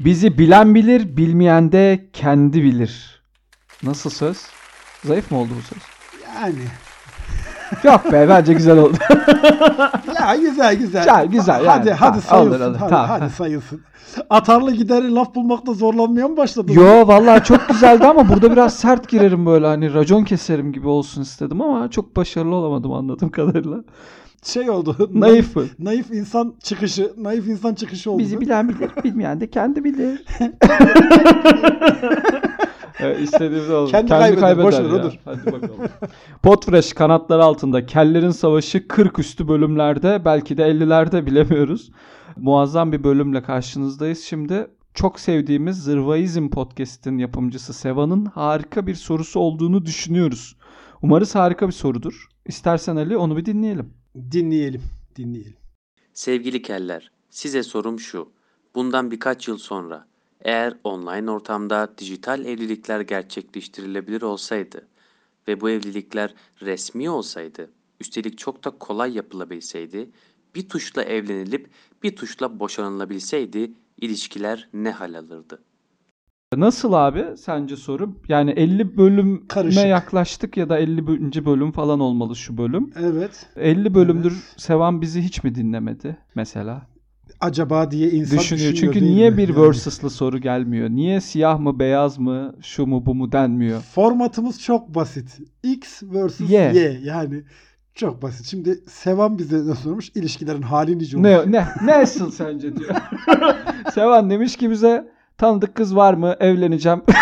Bizi bilen bilir, bilmeyen de kendi bilir. Nasıl söz? Zayıf mı oldu bu söz? Yani. Yok be bence güzel oldu. Ya güzel güzel. Güzel, güzel Hadi yani. hadi Tamam, sayılsın. olur, olur. Hadi, Tamam. hadi sayılsın. Atarlı gideri laf bulmakta zorlanmaya mı başladın? Yo vallahi çok güzeldi ama burada biraz sert girerim böyle hani racon keserim gibi olsun istedim ama çok başarılı olamadım anladığım kadarıyla. Şey oldu. Naif? Naif insan çıkışı. Naif insan çıkışı oldu. Bizi bilen bilir, bilmeyen de kendi bilir. evet, istediğimiz oldu. Kendi kaybeder, boş ver, odur. Hadi bakalım. Podfresh kanatları altında Kellerin Savaşı 40 üstü bölümlerde belki de 50'lerde bilemiyoruz. Muazzam bir bölümle karşınızdayız şimdi. Çok sevdiğimiz Zırvaizm podcast'in yapımcısı Seva'nın harika bir sorusu olduğunu düşünüyoruz. Umarız harika bir sorudur. İstersen Ali onu bir dinleyelim. Dinleyelim. Dinleyelim. Sevgili keller, size sorum şu. Bundan birkaç yıl sonra eğer online ortamda dijital evlilikler gerçekleştirilebilir olsaydı ve bu evlilikler resmi olsaydı, üstelik çok da kolay yapılabilseydi, bir tuşla evlenilip bir tuşla boşanılabilseydi ilişkiler ne hal alırdı? Nasıl abi sence soru? Yani 50 bölüme Karışık. yaklaştık ya da 50. bölüm falan olmalı şu bölüm. Evet. 50 bölümdür Evet. Sevan bizi hiç mi dinlemedi mesela? Acaba diye insan Düşünüyor. düşünüyor Çünkü niye mi? bir Yani. versus'lı soru gelmiyor? Niye siyah mı beyaz mı şu mu bu mu denmiyor? Formatımız çok basit. X versus Y. Y. Yani çok basit. Şimdi Sevan bize ne sormuş? İlişkilerin hali nice olur. Ne ne nasıl sence diyor. Sevan demiş ki bize tanıdık kız var mı? Evleneceğim.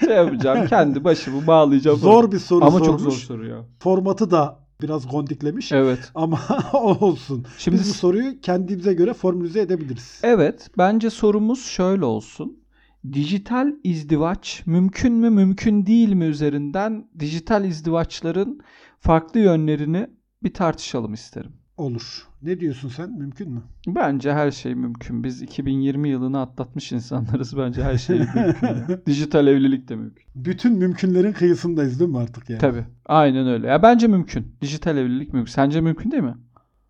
şey yapacağım. Kendi başımı bağlayacağım. Zor bir soru Ama sormuş. çok zor soru ya. Formatı da biraz gondiklemiş. Evet. Ama olsun. Şimdi Biz bu soruyu kendimize göre formülize edebiliriz. Evet, bence sorumuz şöyle olsun. Dijital izdivaç mümkün mü mümkün değil mi üzerinden dijital izdivaçların farklı yönlerini bir tartışalım isterim. Olur. Ne diyorsun sen? Mümkün mü? Bence her şey mümkün. Biz 2020 yılını atlatmış insanlarız. Bence her şey mümkün. Dijital evlilik de mümkün. Bütün mümkünlerin kıyısındayız değil mi artık yani? Tabii. Aynen öyle. Ya bence mümkün. Dijital evlilik mümkün. Sence mümkün değil mi?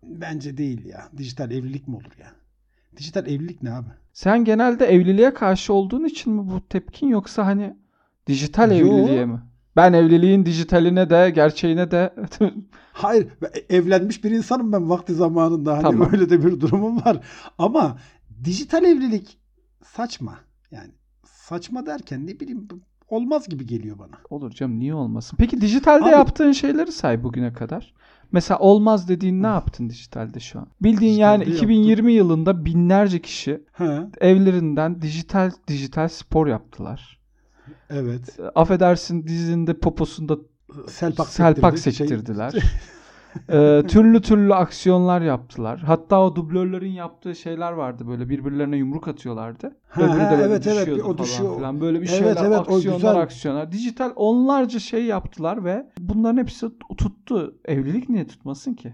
Bence değil ya. Dijital evlilik mi olur ya? Dijital evlilik ne abi? Sen genelde evliliğe karşı olduğun için mi bu tepkin yoksa hani dijital Yo. evliliğe mi? Ben evliliğin dijitaline de gerçeğine de Hayır. e- Evlenmiş bir insanım ben vakti zamanında. Hani Tamam. öyle de bir durumum var. Ama dijital evlilik saçma. Yani saçma derken ne bileyim olmaz gibi geliyor bana. olur canım niye olmasın? Peki dijitalde Abi- yaptığın şeyleri say bugüne kadar. Mesela olmaz dediğin ne yaptın dijitalde şu an? Bildiğin yani Dijitalde 2020 yılında binlerce kişi He, evlerinden dijital dijital spor yaptılar. Evet. E, Affedersin dizinde poposunda Selpak, selpak. Şey- sektirdiler. Ee, türlü türlü aksiyonlar yaptılar. Hatta o dublörlerin yaptığı şeyler vardı böyle birbirlerine yumruk atıyorlardı. Ha, Öbürü de böyle evet, evet, düşüyordu o falan düşüyor. filan. Böyle bir Evet, şeyler evet, o aksiyonlar güzel. aksiyonlar. Dijital onlarca şey yaptılar ve bunların hepsi tuttu. Evlilik niye tutmasın ki?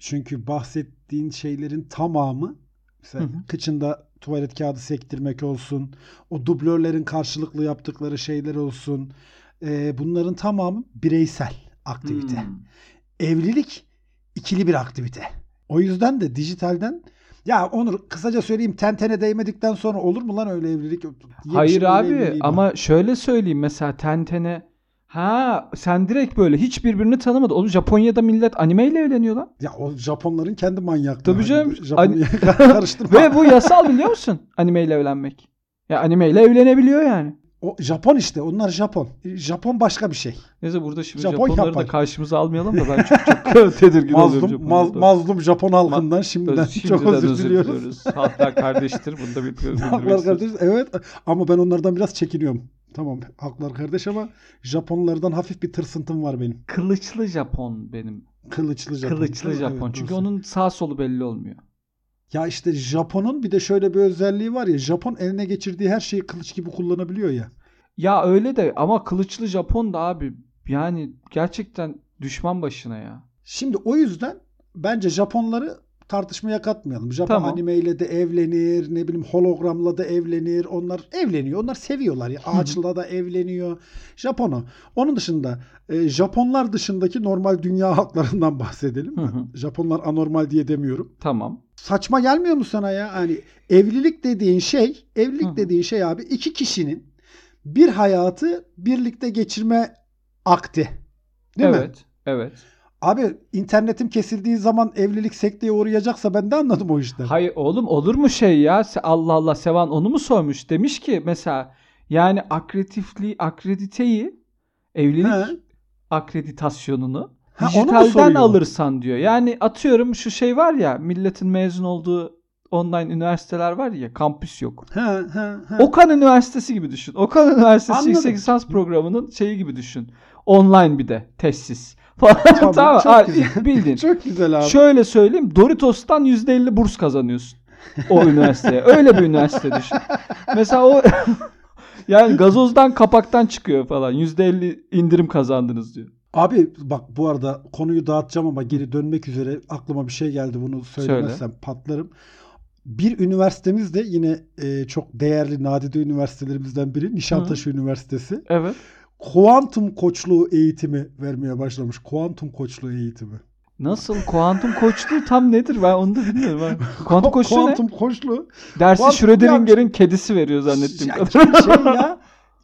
Çünkü bahsettiğin şeylerin tamamı mesela Hı hı. kıçında tuvalet kağıdı sektirmek olsun, o dublörlerin karşılıklı yaptıkları şeyler olsun. e, bunların tamamı bireysel aktivite. Hmm. Evlilik ikili bir aktivite. O yüzden de dijitalden ya Onur kısaca söyleyeyim tentene değmedikten sonra olur mu lan öyle evlilik? Hayır abi ama şöyle söyleyeyim mesela Tentene ha sen direkt böyle hiç birbirini tanımadı. Oğlum Japonya'da millet animeyle evleniyor lan. ya o Japonların kendi manyaklığı. Tabii canım. Japonya'ya karıştırma. Ve bu yasal biliyor musun? Animeyle evlenmek. Ya animeyle evlenebiliyor yani. O Japon işte. Onlar Japon. Japon başka bir şey. Neyse burada şimdi Japon Japonları yapar. da karşımıza almayalım da ben çok çok tedirgin oluyorum Mazlum, maz, Japonya'da. mazlum Japon halkından şimdiden, Şimdiden çok özür, diliyoruz. Halklar kardeştir. Bunu da bildirmek Haklar isterim. kardeş. Evet ama ben onlardan biraz çekiniyorum. Tamam haklar kardeş ama Japonlardan hafif bir tırsıntım var benim. Kılıçlı Japon benim. Kılıçlı Japon. Kılıçlı Japon. evet, Çünkü doğru. onun sağ solu belli olmuyor. Ya işte Japon'un bir de şöyle bir özelliği var ya. Japon eline geçirdiği her şeyi kılıç gibi kullanabiliyor ya. Ya öyle de ama kılıçlı Japon da abi yani gerçekten düşman başına ya. Şimdi o yüzden bence Japonları tartışmaya katmayalım. Japon Tamam. animeyle de evlenir, ne bileyim hologramla da evlenir. Onlar evleniyor. Onlar seviyorlar ya. Ağaçla da evleniyor. Japono. Onun dışında e, Japonlar dışındaki normal dünya halklarından bahsedelim. Hı hı. Japonlar anormal diye demiyorum. Tamam. saçma gelmiyor mu sana ya? Hani evlilik dediğin şey, evlilik Hı hı. dediğin şey abi iki kişinin bir hayatı birlikte geçirme akti. Değil mi? evet. Evet. Abi internetim kesildiği zaman evlilik sekteye uğrayacaksa ben de anladım o işten. Hayır oğlum olur mu şey ya? Allah Allah Sevan onu mu sormuş? Demiş ki mesela yani akreditifliği, akrediteyi evlilik He. akreditasyonunu Ha, dijitalden alırsan diyor. Yani atıyorum şu şey var ya milletin mezun olduğu online üniversiteler var ya kampüs yok. He, he, he. Okan Üniversitesi gibi düşün. Okan Üniversitesi Anladım. yüksek lisans programının şeyi gibi düşün. Online bir de tesis falan. Tamam, tamam. çok Aa, güzel. Bildin. Çok güzel abi. Şöyle söyleyeyim. Doritos'tan %50 burs kazanıyorsun. O üniversiteye. Öyle bir üniversite düşün. Mesela o yani gazozdan kapaktan çıkıyor falan. %50 indirim kazandınız diyor. Abi bak bu arada konuyu dağıtacağım ama geri dönmek üzere aklıma bir şey geldi bunu söylemezsem patlarım. Bir üniversitemiz de yine e, çok değerli nadide üniversitelerimizden biri Nişantaşı Üniversitesi. Evet. Kuantum koçluğu eğitimi vermeye başlamış. Kuantum koçluğu eğitimi. Nasıl? Kuantum koçluğu tam nedir? Ben onu da bilmiyorum. Ben. Kuantum koçluğu ne? Kuantum koçluğu. Dersi kuantum Schrödinger'in kedisi veriyor zannettiğim Ya, kadar. şey ya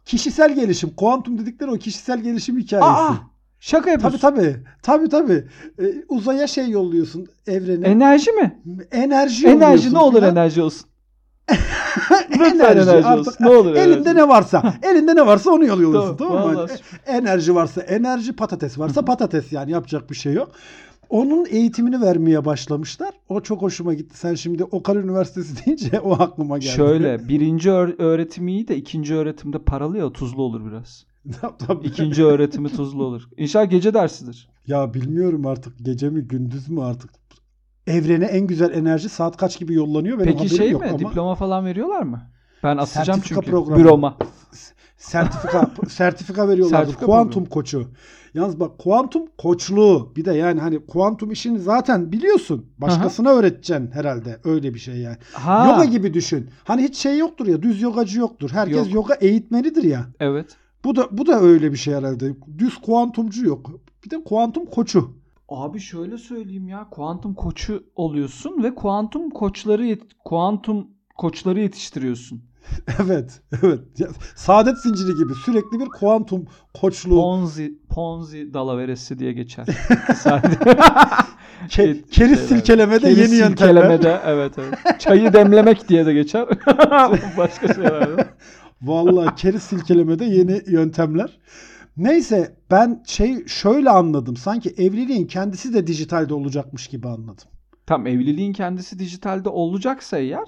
kişisel gelişim. Kuantum dedikleri o kişisel gelişim hikayesi. Aa, şaka yapıyorsun. Tabii tabii. Tabii tabii. Ee, uzaya şey yolluyorsun evrene. Enerji mi? enerji Enerji ne olur filan. enerji olsun. Enerji, enerji artık. Ne olur enerji. elinde ne varsa, elinde ne varsa onu yolluyorsun Tamam, tamam, mı? E- Enerji varsa enerji, patates varsa patates yani yapacak bir şey yok. Onun eğitimini vermeye başlamışlar. O çok hoşuma gitti. Sen şimdi Okan Üniversitesi deyince o aklıma geldi. Şöyle birinci öğ- öğretim iyi de ikinci öğretimde paralı ya tuzlu olur biraz. Tabii. İkinci öğretimi tuzlu olur. İnşallah gece dersidir. Ya bilmiyorum artık gece mi gündüz mü artık. Evrene en güzel enerji saat kaç gibi yollanıyor benim Peki şey yok mi? ama Diploma falan veriyorlar mı? Ben asacağım Sertifika çünkü programı. büroma. sertifika sertifika. Sertifika kuantum programı. koçu. Yalnız bak kuantum koçluğu bir de yani hani kuantum işini zaten biliyorsun. Başkasına öğreteceksin herhalde. Öyle bir şey yani. Ha. Yoga gibi düşün. Hani hiç şey yoktur ya düz yogacı yoktur. Herkes Yok. yoga eğitmenidir ya. Evet. Bu da bu da öyle bir şey herhalde. Düz kuantumcu yok. Bir de kuantum koçu. Abi şöyle söyleyeyim ya. Kuantum koçu oluyorsun ve kuantum koçları yet- kuantum koçları yetiştiriyorsun. evet, evet. Ya, Saadet zinciri gibi sürekli bir kuantum koçluğu. Ponzi Ponzi dalaveresi diye geçer. Ke- keriz şeyler. silkelemede Keriz yeni yöntemler. silkelemede, evet evet. Çayı demlemek diye de geçer. Başka şeyler. de. Vallahi keriz silkelemede yeni yöntemler. Neyse ben şey şöyle anladım. Sanki evliliğin kendisi de dijitalde olacakmış gibi anladım. Tam evliliğin kendisi dijitalde olacaksa eğer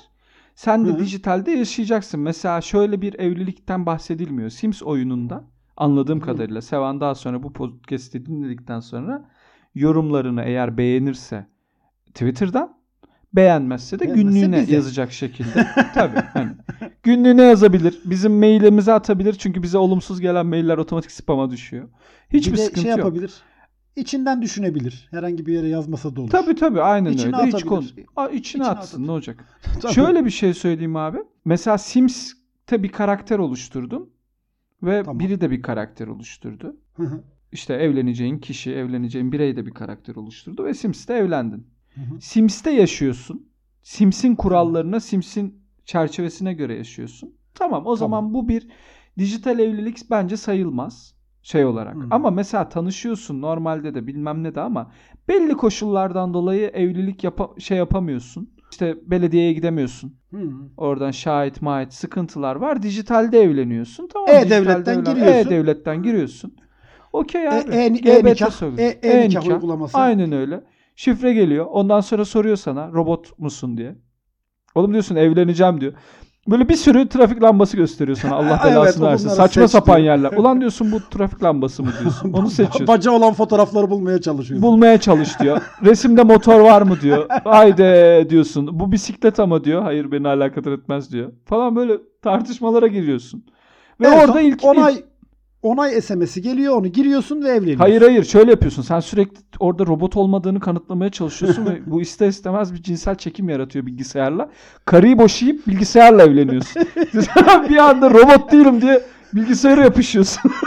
sen de Hı. dijitalde yaşayacaksın. Mesela şöyle bir evlilikten bahsedilmiyor. Sims oyununda anladığım Hı. kadarıyla Sevan daha sonra bu podcast'i dinledikten sonra yorumlarını eğer beğenirse Twitter'dan beğenmezse de Beğenmezse günlüğüne bize. yazacak şekilde. Tabii. Hani günlüğüne yazabilir. Bizim mailimize atabilir. Çünkü bize olumsuz gelen mailler otomatik spam'a düşüyor. Hiçbir bir de sıkıntı şey yok. yapabilir. İçinden düşünebilir. Herhangi bir yere yazmasa da olur. Tabii tabii aynen İçine öyle. Hiç atabilir. konu. Aa, içine, İçine atsın atabilir. ne olacak? Tabii. Şöyle bir şey söyleyeyim abi. Mesela Sims'te bir karakter oluşturdun ve Tamam. biri de bir karakter oluşturdu. Hı hı, İşte evleneceğin kişi, evleneceğin birey de bir karakter oluşturdu ve Sims'te evlendin. Hı hı. Sims'te yaşıyorsun. Sims'in kurallarına, Sims'in çerçevesine göre yaşıyorsun. Tamam o zaman bu bir dijital evlilik bence sayılmaz şey olarak. Hmm. Ama mesela tanışıyorsun normalde de bilmem ne de ama belli koşullardan dolayı evlilik yapa- şey yapamıyorsun. İşte belediyeye gidemiyorsun. Hı hı. Oradan şahit mahit sıkıntılar var. Dijitalde evleniyorsun. Tamam. E-Devlet'ten evlen- giriyorsun. E-Devlet'ten giriyorsun. Okey E, abi. e, GBT e-nikah, soruyor. e, e-nikah E-nikah. uygulaması. Aynen öyle. Şifre geliyor. Ondan sonra soruyor sana robot musun diye. Oğlum diyorsun evleneceğim diyor. Böyle bir sürü trafik lambası gösteriyor sana. Allah Evet, belasını versin. bunları Saçma seç sapan yerler. Ulan diyorsun bu trafik lambası mı diyorsun. Onu seçiyorsun. Baca olan fotoğrafları bulmaya çalışıyorsun. Bulmaya çalış diyor. Resimde motor var mı diyor. Haydi diyorsun. Bu bisiklet ama diyor. Hayır beni alakadar etmez diyor. Falan böyle tartışmalara giriyorsun. Ve En orada ilk, onay ilk- onay SMS'i geliyor onu giriyorsun ve evleniyorsun. Hayır hayır şöyle yapıyorsun. Sen sürekli orada robot olmadığını kanıtlamaya çalışıyorsun ve bu ister istemez bir cinsel çekim yaratıyor bilgisayarla. Karıyı boşayıp bilgisayarla evleniyorsun. bir anda robot değilim diye bilgisayara yapışıyorsun.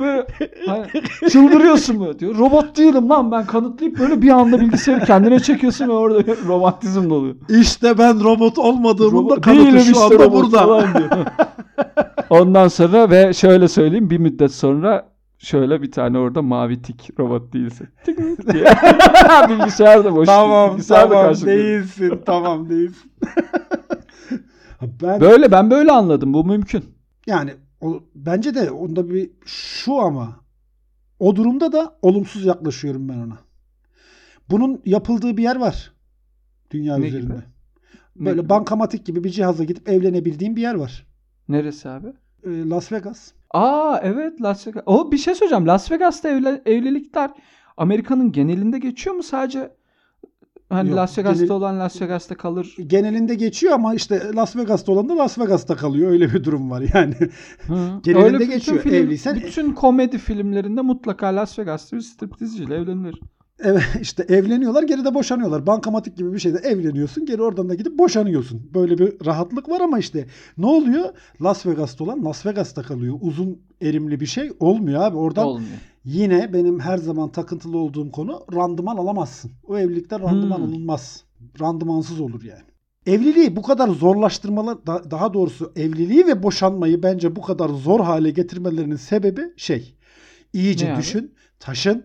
Böyle hani, çıldırıyorsun böyle diyor. Robot değilim lan ben kanıtlayıp böyle bir anda bilgisayarı kendine çekiyorsun ve orada romantizm doluyor. İşte ben robot olmadığımın da Robot- kanıtı şu işte anda burada. Ondan sonra ve şöyle söyleyeyim bir müddet sonra şöyle bir tane orada mavi tik robot değilse. Tik diye. Bilgisayar da boş. Tamam Bilgisayar da tamam değilsin tamam değilsin. ben Böyle ben böyle anladım. Bu mümkün. yani o, bence de onda bir şu ama o durumda da olumsuz yaklaşıyorum ben ona. Bunun yapıldığı bir yer var dünya Ne üzerinde. gibi? Böyle Ne- bankamatik gibi bir cihaza gidip evlenebildiğin bir yer var. Neresi abi? Ee, Las Vegas. Aa evet Las Vegas. O bir şey söyleyeceğim. Las Vegas'ta evle- evlilikler Amerika'nın genelinde geçiyor mu sadece? Hani Yok, Las Vegas'ta genel- olan Las Vegas'ta kalır. Genelinde geçiyor ama işte Las Vegas'ta olan da Las Vegas'ta kalıyor. Öyle bir durum var yani. Hı. Genelinde Öyle geçiyor. film- Evliysen- bütün komedi filmlerinde mutlaka Las Vegas'ta bir striptizciyle evlenilir. Evet işte evleniyorlar geri de boşanıyorlar. Bankamatik gibi bir şeyde evleniyorsun geri oradan da gidip boşanıyorsun. Böyle bir rahatlık var ama işte ne oluyor? Las Vegas'ta olan Las Vegas'ta kalıyor. Uzun erimli bir şey olmuyor abi. Oradan Olmuyor. yine benim her zaman takıntılı olduğum konu randıman alamazsın. O evlilikten randıman Hmm. alınmaz. Randımansız olur yani. Evliliği bu kadar zorlaştırmalar da- daha doğrusu evliliği ve boşanmayı bence bu kadar zor hale getirmelerinin sebebi şey. İyice Ne abi? düşün, taşın,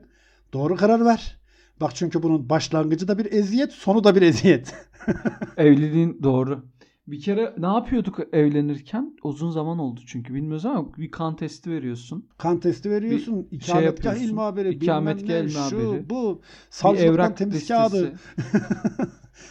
doğru karar ver. Bak çünkü bunun başlangıcı da bir eziyet, sonu da bir eziyet. Evliliğin doğru. Bir kere ne yapıyorduk evlenirken? Uzun zaman oldu çünkü bilmiyoruz ama bir kan testi veriyorsun. kan testi veriyorsun, şey ikametgah yapıyorsun, ilmi haberi, ikametgah ilmi şu, haberi, bu, bir savcılıktan temiz listesi. kağıdı.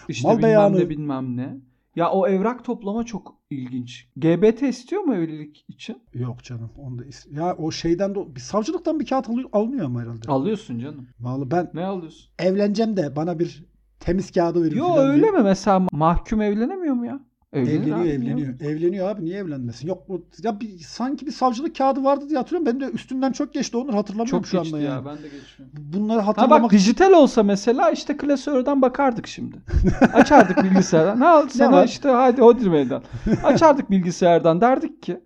işte Mal bilmem beyanı. ne bilmem ne. Ya o evrak toplama çok ilginç. GBT istiyor mu evlilik için? Yok canım. Onda is- ya o şeyden de bir savcılıktan bir kağıt alıyor, alınıyor mu herhalde? Alıyorsun canım. Vallahi ben Ne alıyorsun? evleneceğim de bana bir temiz kağıdı verin Yo öyle diye. mi? Mesela mahkum evlenemiyor mu ya? Evlenir Evleniyor, abi, evleniyor. Evleniyor abi niye evlenmesin? Yok bu ya bir sanki bir savcılık kağıdı vardı diye hatırlıyorum. Benim de üstünden çok geçti. Onları hatırlamıyorum Çok şu geçti anda ya. yani. Ben de geçmiyorum. Bunları Ha hatırlamak bak dijital olsa mesela işte klasörden bakardık şimdi. Açardık bilgisayardan. Ne al sana işte hadi Hodri meydan. Açardık bilgisayardan derdik ki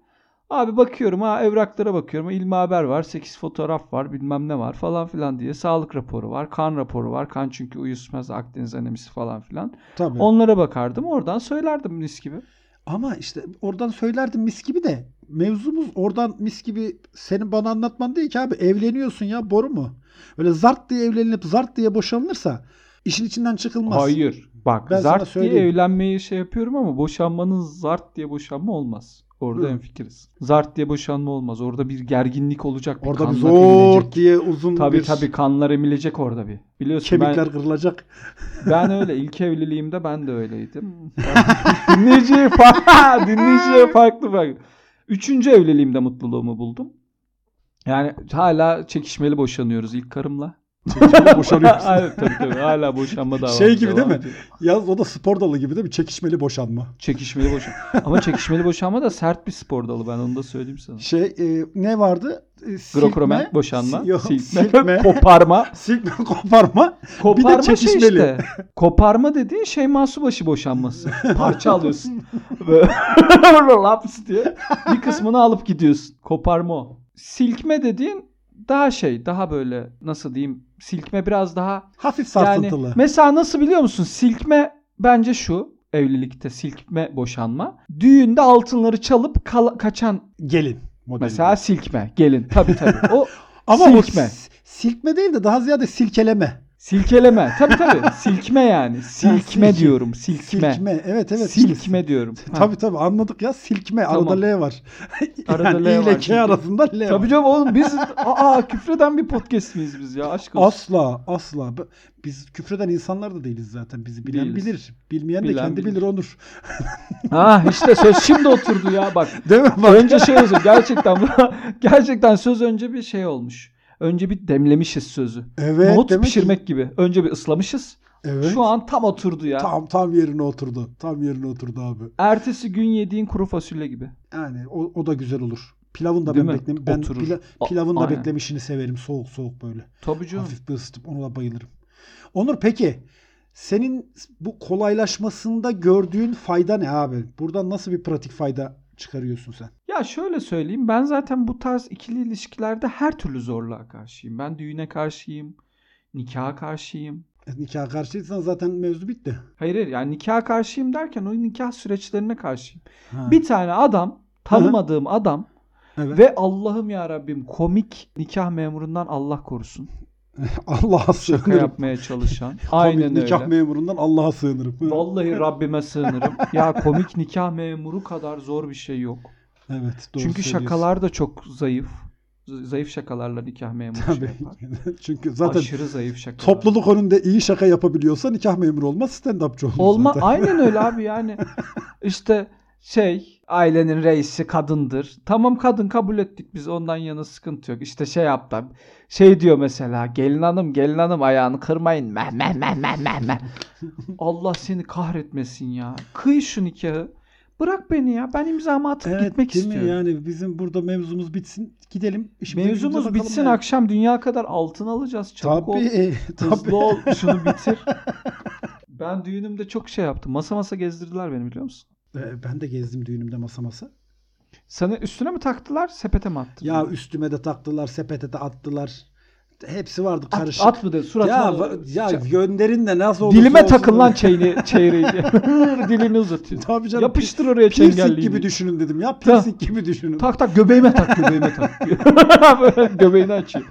abi bakıyorum ha evraklara bakıyorum. İlmi haber var. 8 fotoğraf var. Bilmem ne var falan filan diye. Sağlık raporu var. Kan raporu var. Kan çünkü uyuşmaz Akdeniz anemisi falan filan. Tabii. Onlara bakardım. Oradan söylerdim mis gibi. Ama işte oradan söylerdim mis gibi de mevzumuz oradan mis gibi senin bana anlatman değil ki abi evleniyorsun ya boru mu? Öyle zart diye evlenilip zart diye boşanılırsa işin içinden çıkılmaz. Hayır. Bak Ben zart diye evlenmeyi şey yapıyorum ama boşanmanın zart diye boşanma olmaz. Orada Hı. hemfikiriz. Zart diye boşanma olmaz. Orada bir gerginlik olacak. Bir Orada bir zor emilecek. diye uzun Tabii bir tabii kanlar emilecek orada bir. Biliyorsun kemikler kırılacak. ben, ben öyle. ilk evliliğimde ben de öyleydim. dinleyiciye, fa- dinleyiciye farklı bak. Üçüncü evliliğimde mutluluğumu buldum. Yani hala çekişmeli boşanıyoruz ilk karımla. Çekişmeli boşanıyoruz. evet tabii tabii. Hala boşanma davası. Şey gibi değil mi? ediyor. Yaz o da spor dalı gibi değil mi? Çekişmeli boşanma. Çekişmeli boşanma. Ama çekişmeli boşanma da sert bir spor dalı ben onu da söyleyeyim sana. Şey e, ne vardı? E, silkme, Grokromen boşanma, yok, silme, silkme, koparma. silkme, koparma. Koparma şey çekişmeli. işte. Koparma dediğin şey Masubaşı boşanması. Parça alıyorsun. Böyle laps diye. Bir kısmını alıp gidiyorsun. Koparma o. Silkme dediğin daha şey, daha böyle nasıl diyeyim? Silkme biraz daha Hafif yani sarsıntılı. mesela nasıl biliyor musun? Silkme bence şu evlilikte silkme boşanma. Düğünde altınları çalıp kala- kaçan Gelin modeli. mesela silkme gelin. Tabii tabii. O Ama silkme. o silkme değil de daha ziyade silkeleme. Silkeleme. Tabii tabii. Silkme yani. Silkme silki- diyorum. Silkme. Silkme. Evet evet. işte Silkme diyorum. Ha. Tabii tabii anladık ya silkme Tamam. arada L var. Arada yani L ile var K çünkü. arasında L var. Tabii canım oğlum biz aa küfreden bir podcast miyiz biz ya aşk olsun. Asla asla. Biz küfreden insanlar da değiliz zaten. Bizi bilen Değiliz. bilir. Bilmeyen de Bilen kendi bilir. bilir Onur. Ah işte söz şimdi oturdu ya bak. Değil mi? Bak. Önce şey olsun gerçekten gerçekten söz önce bir şey olmuş. Önce bir demlemişiz sözü. Evet. Nohut demek ki- pişirmek gibi. Önce bir ıslamışız. Evet. Şu an tam oturdu ya. Tam tam yerine oturdu. Tam yerine oturdu abi. Ertesi gün yediğin kuru fasulye gibi. Yani o, o da güzel olur. Pilavın da Değil ben beklem ben pila- A- pilavın da aynen. beklemişini severim. Soğuk soğuk böyle. Tabii canım. Hafif bir ısıtıp ona da bayılırım. Onur peki senin bu kolaylaşmasında gördüğün fayda ne abi? Buradan nasıl bir pratik fayda çıkarıyorsun sen? Ya şöyle söyleyeyim ben zaten bu tarz ikili ilişkilerde her türlü zorluğa karşıyım. Ben düğüne karşıyım, nikaha karşıyım. E, Nikaha karşıysan zaten mevzu bitti. Hayır hayır yani nikaha karşıyım derken o nikah süreçlerine karşıyım. Ha. Bir tane adam, tanımadığım adam Evet. ve Allah'ım ya Rabbim komik nikah memurundan Allah korusun. Allah'a Şaka sığınırım. yapmaya çalışan. Komik Aynen nikah öyle. memurundan Allah'a sığınırım. Vallahi Rabbime sığınırım. Ya komik nikah memuru kadar zor bir şey yok. Evet doğru Çünkü şakalar da çok zayıf. Zayıf şakalarla nikah memuru şey Tabii. yapar. Çünkü zaten Aşırı zayıf şakalar. topluluk önünde iyi şaka yapabiliyorsa nikah memuru olmaz stand-upçı olur Olma zaten. aynen öyle abi yani. İşte şey ailenin reisi kadındır. Tamam kadın kabul ettik biz ondan yana sıkıntı yok. İşte şey yaptı. Şey diyor mesela gelin hanım gelin hanım ayağını kırmayın. Meh meh meh meh meh meh. Allah seni kahretmesin ya. Kıy şu nikahı. Bırak beni ya. Ben imzamı atıp Evet, gitmek değil mi? istiyorum. Yani bizim burada mevzumuz bitsin. Gidelim. işimize Mevzumuz bitsin yani. akşam dünya kadar altın alacağız. Çabuk ol. Tabii. tabii. Hızlı ol. Şunu bitir. Ben düğünümde çok şey yaptım. Masa masa gezdirdiler beni biliyor musun? Ee, Ben de gezdim düğünümde masa masa. Sana üstüne mi taktılar, sepete mi attın? Ya üstüme de taktılar, sepete de attılar. Hepsi vardı at, karışık. at mı dedi suratına. ya, va- ya gönderin de nasıl olursa Dilime olsun takın lan öyle. çeyreği. Dilini uzatıyor. Tabii canım. Yapıştır oraya Piercing çengelliğini. gibi düşünün dedim. Ya piercing gibi düşünün. Tak tak göbeğime tak göbeğime tak. Göbeğini açıyor.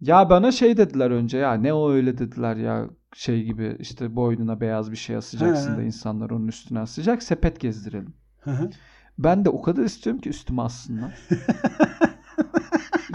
Ya bana şey dediler önce ya ne o öyle dediler ya şey gibi işte boynuna beyaz bir şey asacaksın He. da insanlar onun üstüne asacak sepet gezdirelim. Ben de o kadar istiyorum ki üstüme assınlar.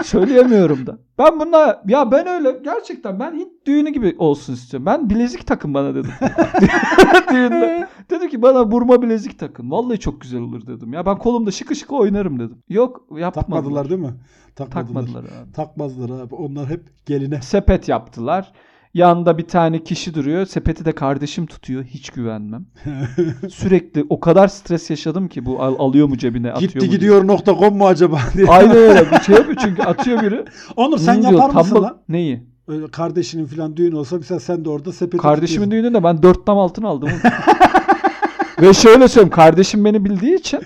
Söyleyemiyorum da. Ben buna ya ben öyle gerçekten ben Hint düğünü gibi olsun istiyorum. Ben bilezik takın bana dedim. Düğünde. Dedi ki bana burma bilezik takın. Vallahi çok güzel olur dedim. Ya ben kolumda şıkı şıkı oynarım dedim. Yok yapmadılar. Takmadılar değil mi? Takmadılar. Takmadılar abi. Takmazlar abi. Onlar hep geline. Sepet yaptılar. Yanında bir tane kişi duruyor. Sepeti de kardeşim tutuyor. Hiç güvenmem. Sürekli o kadar stres yaşadım ki bu al- alıyor mu cebine atıyor Gitti mu gidiyor nokta com mu acaba diye. Aynen öyle. Bir şey yapıyor çünkü atıyor biri. Onur sen "Hı," diyor, yapar mısın "Tam lan? Neyi? Öyle kardeşinin falan düğün olsa mesela sen de orada sepeti Kardeşimin tutuyorsun. düğününde ben dört tam altın aldım. Ve şöyle söyleyeyim kardeşim beni bildiği için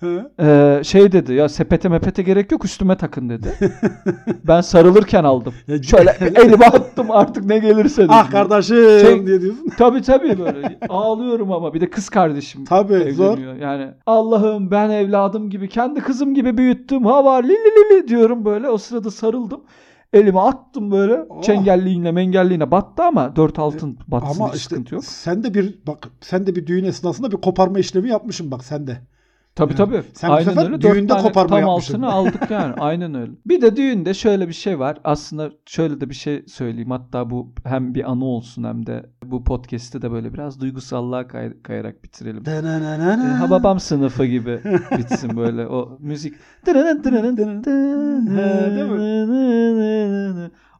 Hı? e, şey dedi ya sepete mepete gerek yok üstüme takın dedi. ben sarılırken aldım. Şöyle elime attım artık ne gelirse dedim. Ah kardeşim Şey- diye diyorsun. Tabii tabii böyle ağlıyorum ama bir de kız kardeşim Tabii, zor. evleniyor. Yani Allah'ım ben evladım gibi kendi kızım gibi büyüttüm hava li li li li diyorum böyle o sırada sarıldım. Elime attım böyle Oh. çengelliğine mengelliğine battı ama dört altın batsın Ama hiç işte sıkıntı yok. sen de bir bak sen de bir düğün esnasında bir koparma işlemi yapmışsın bak sen de. Tabii Yani tabii. sen bu sefer Dört düğünde tane koparma tam yapmışsın. altını aldık yani. Aynen öyle. Bir de düğünde şöyle bir şey var. Aslında şöyle de bir şey söyleyeyim. Hatta bu hem bir anı olsun hem de bu podcast'te de böyle biraz duygusallığa kay- kayarak bitirelim. Ee, Hababam sınıfı gibi bitsin böyle o müzik.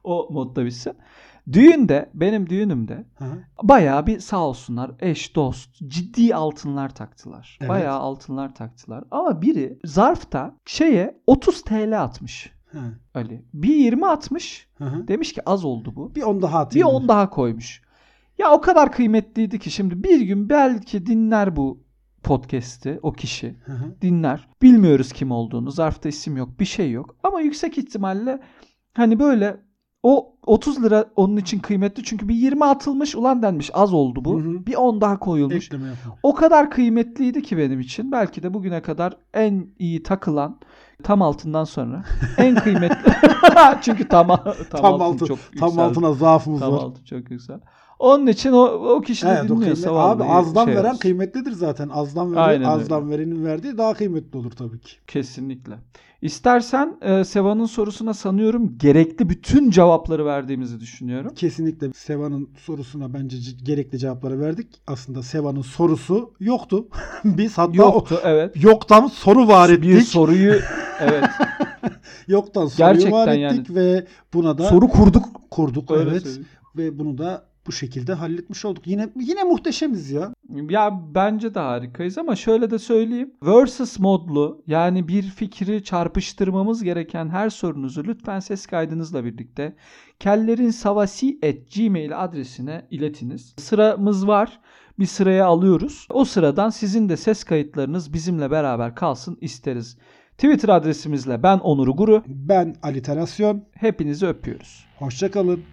O modda bitsin. Düğünde benim düğünümde Hı hı. bayağı bir sağ olsunlar eş dost ciddi altınlar taktılar. Evet. Bayağı altınlar taktılar. Ama biri zarfta şeye 30 TL atmış Hı. Ali. Bir 20 atmış. Hı hı. Demiş ki az oldu bu. Bir on daha Bir atayım. 10 daha koymuş. Ya o kadar kıymetliydi ki şimdi bir gün belki dinler bu podcast'i o kişi Hı hı. dinler. Bilmiyoruz kim olduğunu. Zarfta isim yok, bir şey yok. Ama yüksek ihtimalle hani böyle o 30 lira onun için kıymetli çünkü bir 20 atılmış ulan denmiş az oldu bu. Hı hı. Bir 10 daha koyulmuş. O kadar kıymetliydi ki benim için. Belki de bugüne kadar en iyi takılan tam altından sonra en kıymetli. çünkü tam, tam, Tam, altın, altın, çok tam yükseldi. altına zaafımız Tam var. altın çok yüksel. Onun için o, o kişi de Evet, dinliyorsa kıymet- abi vallahi azdan şey veren olsun. kıymetlidir zaten. Azdan veren, Aynen azdan verenin verdiği daha kıymetli olur tabii ki. Kesinlikle. İstersen e, Seva'nın sorusuna sanıyorum gerekli bütün cevapları verdiğimizi düşünüyorum. Kesinlikle Seva'nın sorusuna bence gerekli cevapları verdik. Aslında Seva'nın sorusu yoktu. Biz hatta Yoktu evet. o yoktan soru var ettik. Bir soruyu evet Yoktan soruyu Gerçekten var yani. ettik ve buna da soru kurduk. kurduk. Öyle evet. söyleyeyim. Ve bunu da bu şekilde halletmiş olduk. Yine yine muhteşemiz ya. Ya bence de harikayız ama şöyle de söyleyeyim. Versus modlu yani bir fikri çarpıştırmamız gereken her sorunuzu lütfen ses kaydınızla birlikte kellerinsavasi@gmail adresine iletiniz. Sıramız var. Bir sıraya alıyoruz. O sıradan sizin de ses kayıtlarınız bizimle beraber kalsın isteriz. Twitter adresimizle ben Onur Guru. Ben aliterasyon. Hepinizi öpüyoruz. Hoşçakalın.